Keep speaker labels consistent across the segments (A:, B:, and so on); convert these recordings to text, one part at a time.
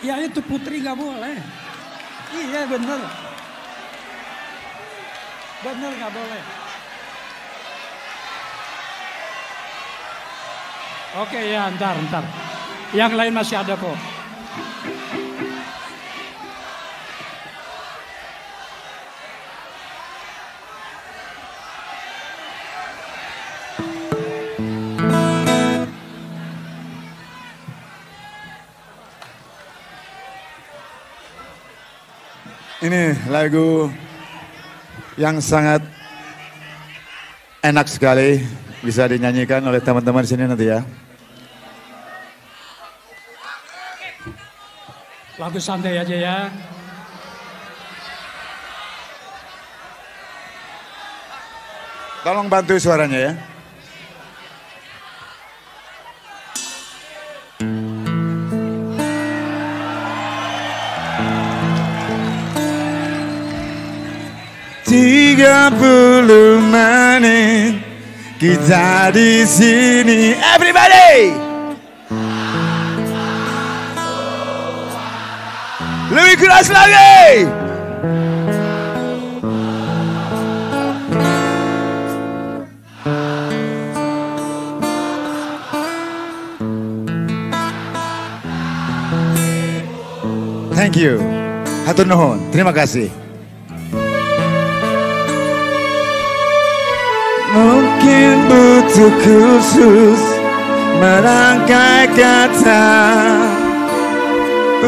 A: itu putri nggak boleh. Iya bener. Bener nggak boleh. Oke ya ntar ntar. Yang lain masih ada kok.
B: Ini lagu yang sangat enak sekali bisa dinyanyikan oleh teman-teman di sini nanti ya.
A: Lagu santai aja ya.
B: Tolong bantu suaranya ya. Tiga puluh menit kita di sini, everybody. Lebih keras lagi. Thank you. Hatur nuhun. Terima kasih. Mungkin butuh khusus merangkai kata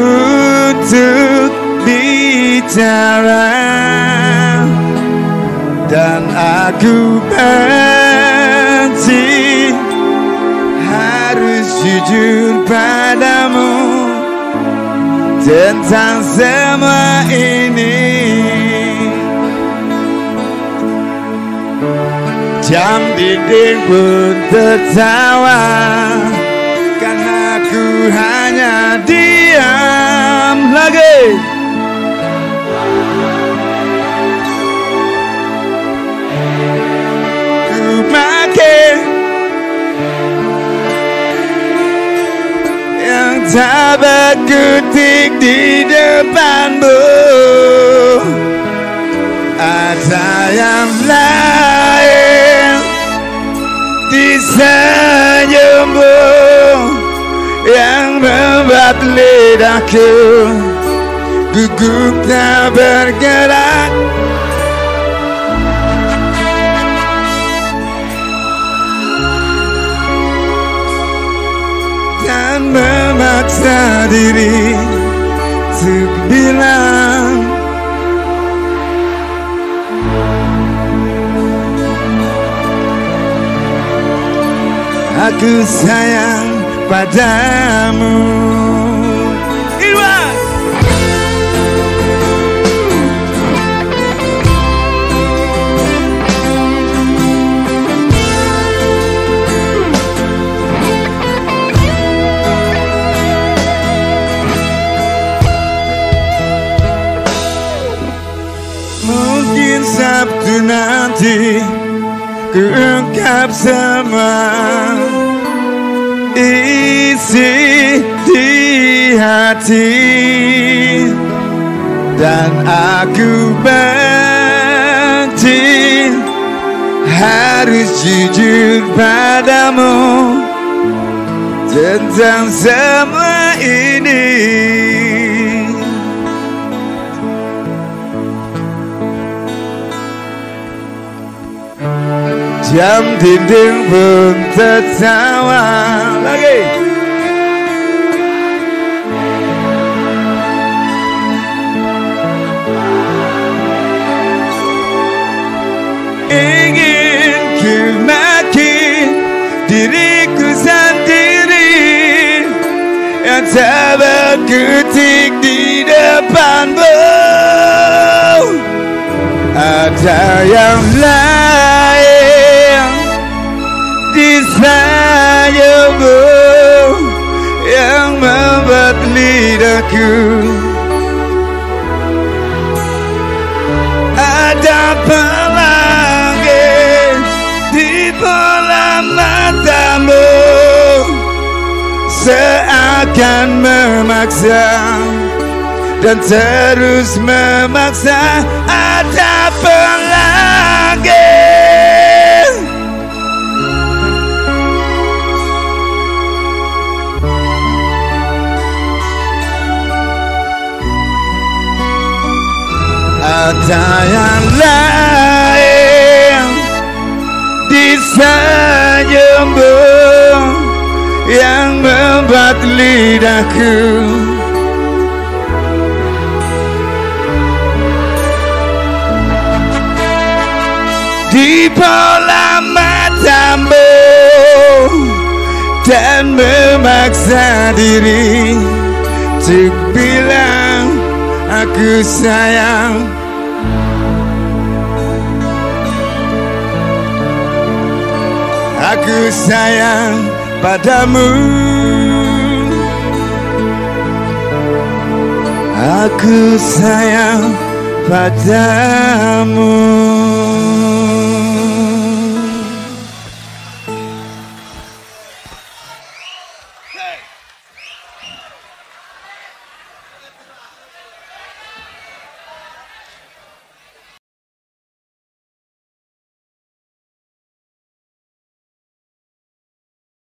B: untuk bicara dan aku benci harus jujur padamu tentang semua ini. Jam dinding pun tertawa Karena aku hanya diam lagi. Ku makin Yang tak berkutik di depanmu. Ada yang lain Yang membuat lidahku Gugup tak bergerak. Dan memaksa diri Untuk bilang Aku sayang padamu. Mungkin Sabtu nanti Ku ungkap semua isi di hati dan aku benci harus jujur padamu tentang semua ini. Jam dinding pun tertawa lagi. Ingin ku diriku sendiri yang tak berkutik di depanmu. Ada yang lain lidahku ada pelangi di bola matamu. Seakan memaksa dan terus memaksa. Ada pelagi Ada yang lain di senyummu yang membuat lidahku. Di bola matamu dan memaksa diri untuk bilang aku sayang sayang padamu. Aku sayang padamu